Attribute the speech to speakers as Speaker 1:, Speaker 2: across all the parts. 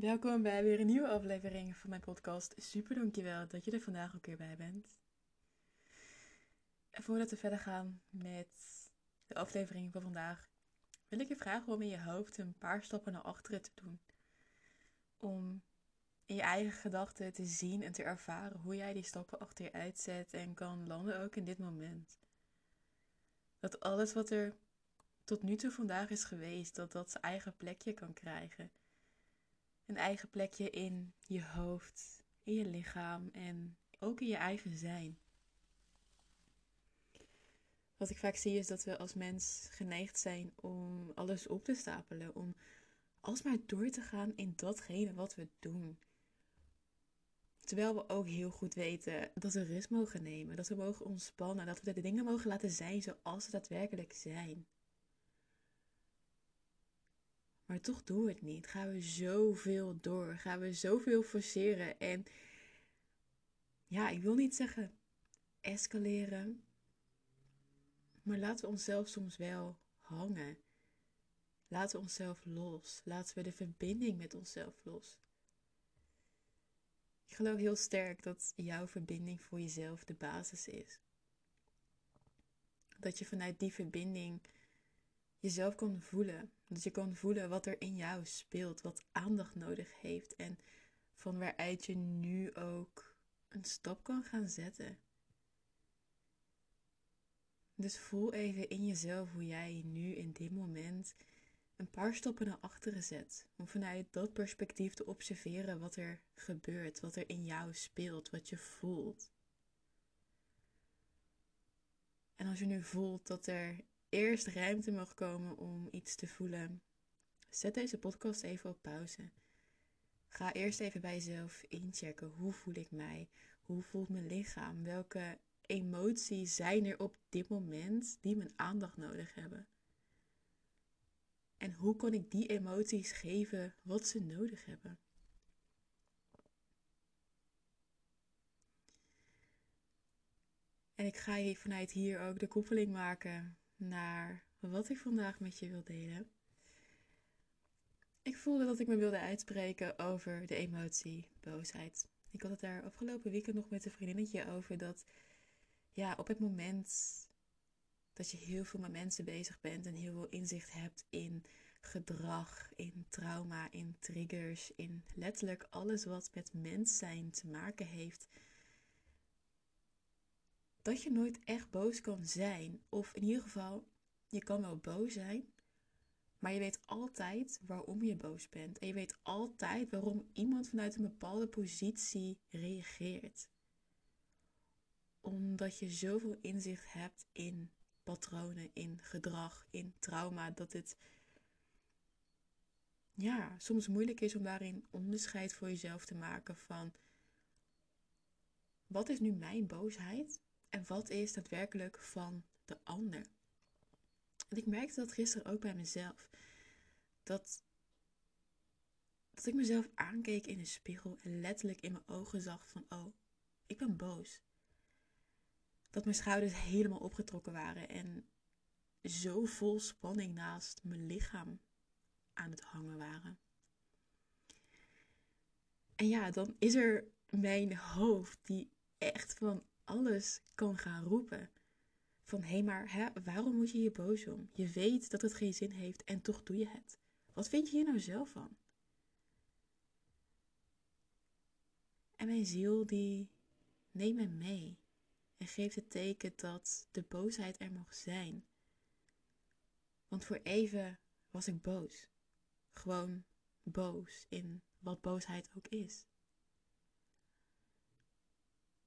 Speaker 1: Welkom bij weer een nieuwe aflevering van mijn podcast. Super dankjewel dat je er vandaag ook weer bij bent. En voordat we verder gaan met de aflevering van vandaag, wil ik je vragen om in je hoofd een paar stappen naar achteren te doen. Om in je eigen gedachten te zien en te ervaren hoe jij die stappen achter je uitzet en kan landen ook in dit moment. Dat alles wat er tot nu toe vandaag is geweest, dat dat zijn eigen plekje kan krijgen een eigen plekje in je hoofd, in je lichaam en ook in je eigen zijn. Wat ik vaak zie is dat we als mens geneigd zijn om alles op te stapelen, om alsmaar door te gaan in datgene wat we doen. Terwijl we ook heel goed weten dat we rust mogen nemen, dat we mogen ontspannen, dat we de dingen mogen laten zijn zoals ze daadwerkelijk zijn. Maar toch doen we het niet. Gaan we zoveel door. Gaan we zoveel forceren. En ja, ik wil niet zeggen escaleren. Maar laten we onszelf soms wel hangen. Laten we onszelf los. Laten we de verbinding met onszelf los. Ik geloof heel sterk dat jouw verbinding voor jezelf de basis is. Dat je vanuit die verbinding jezelf kan voelen. Dat je kan voelen wat er in jou speelt, wat aandacht nodig heeft en van waaruit je nu ook een stap kan gaan zetten. Dus voel even in jezelf hoe jij nu in dit moment een paar stappen naar achteren zet. Om vanuit dat perspectief te observeren wat er gebeurt, wat er in jou speelt, wat je voelt. En als je nu voelt dat er eerst ruimte mag komen om iets te voelen, zet deze podcast even op pauze. Ga eerst even bij jezelf inchecken. Hoe voel ik mij? Hoe voelt mijn lichaam? Welke emoties zijn er op dit moment die mijn aandacht nodig hebben? En hoe kan ik die emoties geven wat ze nodig hebben? En ik ga je vanuit hier ook de koppeling maken naar wat ik vandaag met je wil delen. Ik voelde dat ik me wilde uitspreken over de emotie boosheid. Ik had het daar afgelopen weekend nog met een vriendinnetje over dat ja, op het moment dat je heel veel met mensen bezig bent en heel veel inzicht hebt in gedrag, in trauma, in triggers, in letterlijk alles wat met mens zijn te maken heeft, dat je nooit echt boos kan zijn. Of in ieder geval, je kan wel boos zijn, maar je weet altijd waarom je boos bent. En je weet altijd waarom iemand vanuit een bepaalde positie reageert. Omdat je zoveel inzicht hebt in patronen, in gedrag, in trauma, dat het ja, soms moeilijk is om daarin onderscheid voor jezelf te maken van wat is nu mijn boosheid en wat is daadwerkelijk van de ander. En ik merkte dat gisteren ook bij mezelf. Dat, dat ik mezelf aankeek in de spiegel en letterlijk in mijn ogen zag van, oh, ik ben boos. Dat mijn schouders helemaal opgetrokken waren en zo vol spanning naast mijn lichaam aan het hangen waren. En ja, dan is er mijn hoofd die echt van alles kan gaan roepen. Van hé, hey, maar hè, waarom moet je je boos om? Je weet dat het geen zin heeft en toch doe je het. Wat vind je hier nou zelf van? En mijn ziel die neemt me mee en geeft het teken dat de boosheid er mag zijn. Want voor even was ik boos. Gewoon boos in wat boosheid ook is.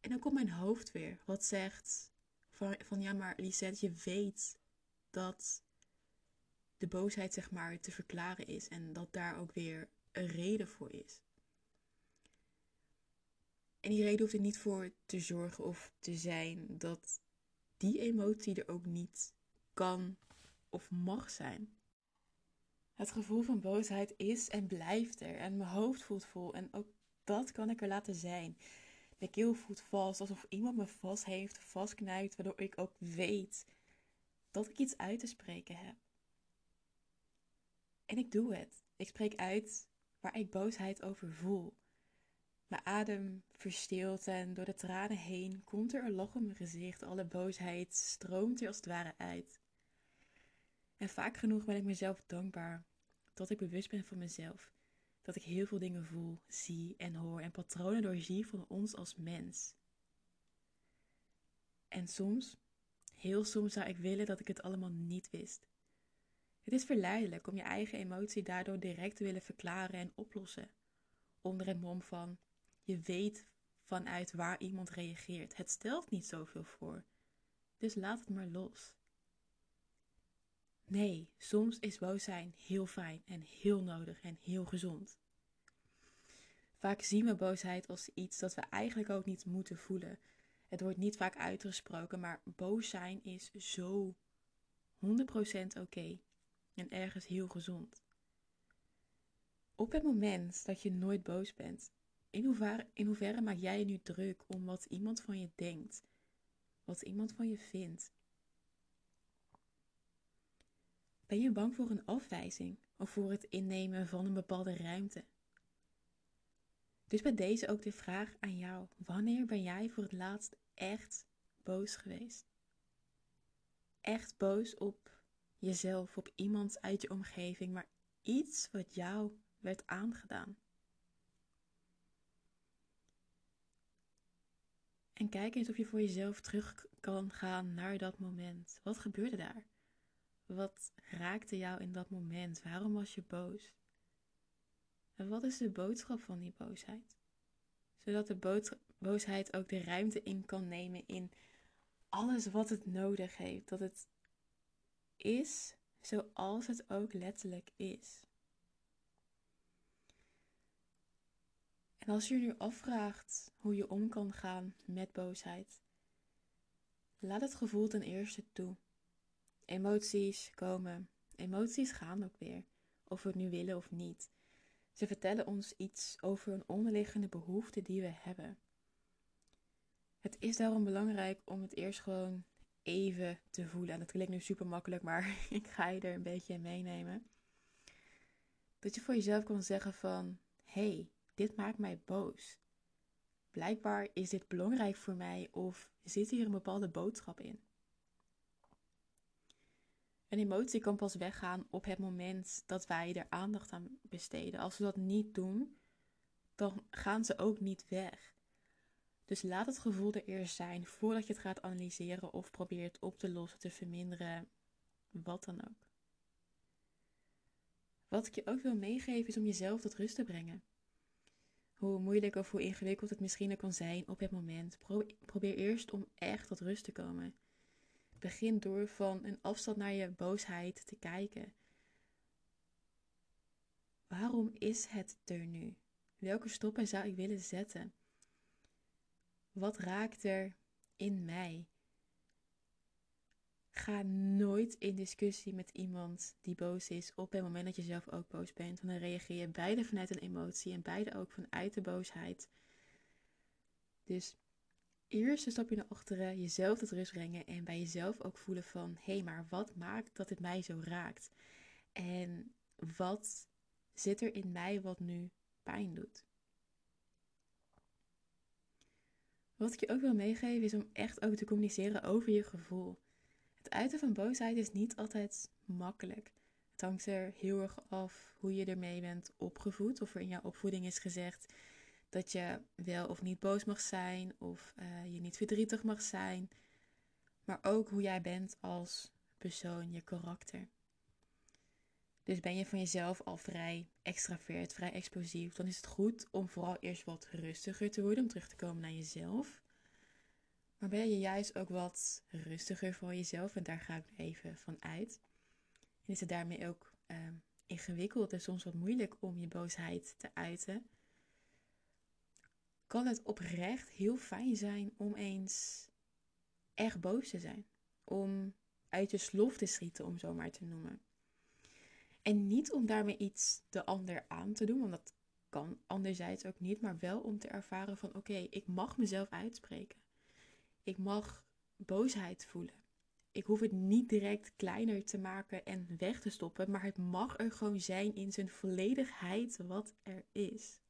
Speaker 1: En dan komt mijn hoofd weer, wat zegt van, van ja, maar Lisette, je weet dat de boosheid zeg maar te verklaren is en dat daar ook weer een reden voor is. En die reden hoeft er niet voor te zorgen of te zijn dat die emotie er ook niet kan of mag zijn. Het gevoel van boosheid is en blijft er en mijn hoofd voelt vol en ook dat kan ik er laten zijn. De keel voelt vast, alsof iemand me vast heeft, vastknijpt, waardoor ik ook weet dat ik iets uit te spreken heb. En ik doe het. Ik spreek uit waar ik boosheid over voel. Mijn adem verstilt en door de tranen heen komt er een lach op mijn gezicht. Alle boosheid stroomt er als het ware uit. En vaak genoeg ben ik mezelf dankbaar dat ik bewust ben van mezelf. Dat ik heel veel dingen voel, zie en hoor en patronen doorzie van ons als mens. En soms, heel soms zou ik willen dat ik het allemaal niet wist. Het is verleidelijk om je eigen emotie daardoor direct te willen verklaren en oplossen. Onder het mom van je weet vanuit waar iemand reageert. Het stelt niet zoveel voor. Dus laat het maar los. Nee, soms is boos zijn heel fijn en heel nodig en heel gezond. Vaak zien we boosheid als iets dat we eigenlijk ook niet moeten voelen. Het wordt niet vaak uitgesproken, maar boos zijn is zo 100% oké en ergens heel gezond. Op het moment dat je nooit boos bent, in hoeverre, in hoeverre maak jij je nu druk om wat iemand van je denkt, wat iemand van je vindt? Ben je bang voor een afwijzing of voor het innemen van een bepaalde ruimte? Dus bij deze ook de vraag aan jou: wanneer ben jij voor het laatst echt boos geweest? Echt boos op jezelf, op iemand uit je omgeving, maar iets wat jou werd aangedaan. En kijk eens of je voor jezelf terug kan gaan naar dat moment. Wat gebeurde daar? Wat raakte jou in dat moment? Waarom was je boos? En wat is de boodschap van die boosheid? Zodat de boosheid ook de ruimte in kan nemen in alles wat het nodig heeft. Dat het is zoals het ook letterlijk is. En als je je nu afvraagt hoe je om kan gaan met boosheid, laat het gevoel ten eerste toe. Emoties komen, emoties gaan ook weer, of we het nu willen of niet. Ze vertellen ons iets over een onderliggende behoefte die we hebben. Het is daarom belangrijk om het eerst gewoon even te voelen. En dat klinkt nu super makkelijk, maar ik ga je er een beetje in meenemen. Dat je voor jezelf kan zeggen van, hey, dit maakt mij boos. Blijkbaar is dit belangrijk voor mij of zit hier een bepaalde boodschap in. Een emotie kan pas weggaan op het moment dat wij er aandacht aan besteden. Als we dat niet doen, dan gaan ze ook niet weg. Dus laat het gevoel er eerst zijn voordat je het gaat analyseren of probeert op te lossen, te verminderen, wat dan ook. Wat ik je ook wil meegeven is om jezelf tot rust te brengen. Hoe moeilijk of hoe ingewikkeld het misschien ook kan zijn op het moment, probeer eerst om echt tot rust te komen. Begin door van een afstand naar je boosheid te kijken. Waarom is het er nu? Welke stoppen zou ik willen zetten? Wat raakt er in mij? Ga nooit in discussie met iemand die boos is op het moment dat je zelf ook boos bent. Want dan reageer je beide vanuit een emotie en beide ook vanuit de boosheid. Dus eerst een stapje naar achteren, jezelf tot rust brengen en bij jezelf ook voelen van hé, hey, maar wat maakt dat het mij zo raakt? En wat zit er in mij wat nu pijn doet? Wat ik je ook wil meegeven is om echt ook te communiceren over je gevoel. Het uiten van boosheid is niet altijd makkelijk. Het hangt er heel erg af hoe je ermee bent opgevoed. Of er in jouw opvoeding is gezegd dat je wel of niet boos mag zijn. Of uh, je niet verdrietig mag zijn. Maar ook hoe jij bent als persoon, je karakter. Dus ben je van jezelf al vrij extravert, vrij explosief, dan is het goed om vooral eerst wat rustiger te worden, om terug te komen naar jezelf. Maar ben je juist ook wat rustiger voor jezelf, en daar ga ik even van uit. Is het daarmee ook uh, ingewikkeld en soms wat moeilijk om je boosheid te uiten, kan het oprecht heel fijn zijn om eens echt boos te zijn. Om uit je slof te schieten, om zo maar te noemen. En niet om daarmee iets de ander aan te doen, want dat kan anderzijds ook niet, maar wel om te ervaren van oké, ik mag mezelf uitspreken. Ik mag boosheid voelen. ik hoef het niet direct kleiner te maken en weg te stoppen, maar het mag er gewoon zijn in zijn volledigheid wat er is.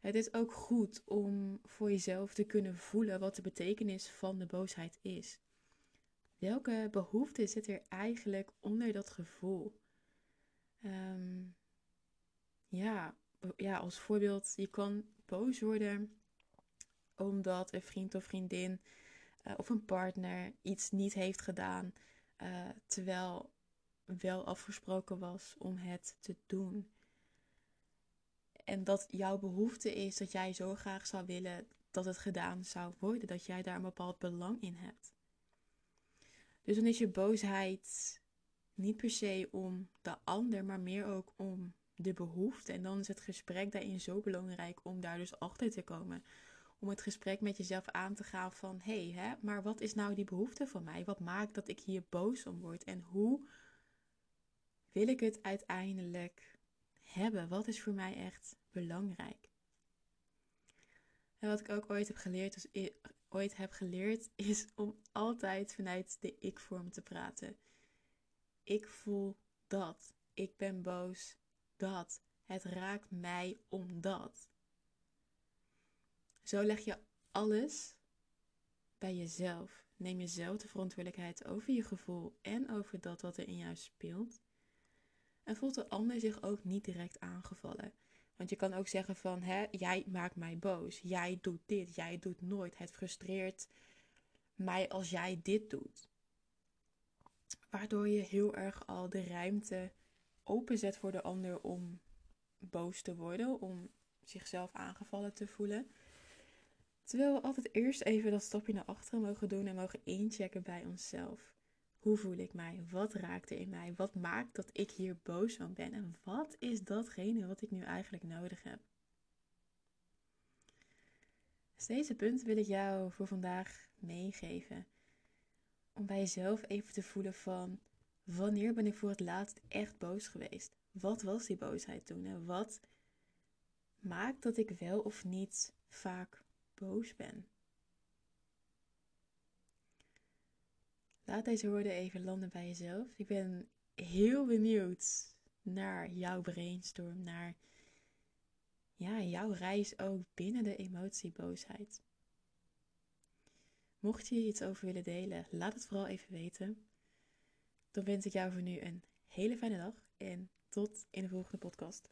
Speaker 1: Het is ook goed om voor jezelf te kunnen voelen wat de betekenis van de boosheid is. Welke behoefte zit er eigenlijk onder dat gevoel? Ehm, ja, ja, als voorbeeld, je kan boos worden omdat een vriend of vriendin uh, of een partner iets niet heeft gedaan, uh, terwijl wel afgesproken was om het te doen. En dat jouw behoefte is dat jij zo graag zou willen dat het gedaan zou worden, dat jij daar een bepaald belang in hebt. Dus dan is je boosheid niet per se om de ander, maar meer ook om de behoefte. En dan is het gesprek daarin zo belangrijk om daar dus achter te komen. Om het gesprek met jezelf aan te gaan van hé, hey, hè, maar wat is nou die behoefte van mij? Wat maakt dat ik hier boos om word? En hoe wil ik het uiteindelijk hebben? Wat is voor mij echt belangrijk? En wat ik ook ooit heb geleerd, is, ooit heb geleerd, is om altijd vanuit de ik-vorm te praten. Ik voel dat. Ik ben boos. Dat. Het raakt mij omdat. Zo leg je alles bij jezelf. Neem jezelf de verantwoordelijkheid over je gevoel en over dat wat er in jou speelt. En voelt de ander zich ook niet direct aangevallen. Want je kan ook zeggen van, hè, jij maakt mij boos. Jij doet dit, jij doet nooit. Het frustreert mij als jij dit doet. Waardoor je heel erg al de ruimte openzet voor de ander om boos te worden, om zichzelf aangevallen te voelen. Terwijl we altijd eerst even dat stapje naar achteren mogen doen en mogen inchecken bij onszelf. Hoe voel ik mij? Wat raakt er in mij? Wat maakt dat ik hier boos van ben? En wat is datgene wat ik nu eigenlijk nodig heb? Dus deze punt wil ik jou voor vandaag meegeven. Om bij jezelf even te voelen van wanneer ben ik voor het laatst echt boos geweest? Wat was die boosheid toen? En wat maakt dat ik wel of niet vaak boos ben? Laat deze woorden even landen bij jezelf. Ik ben heel benieuwd naar jouw brainstorm, naar ja, jouw reis ook binnen de emotieboosheid. Mocht je iets over willen delen, laat het vooral even weten. Dan wens ik jou voor nu een hele fijne dag en tot in de volgende podcast.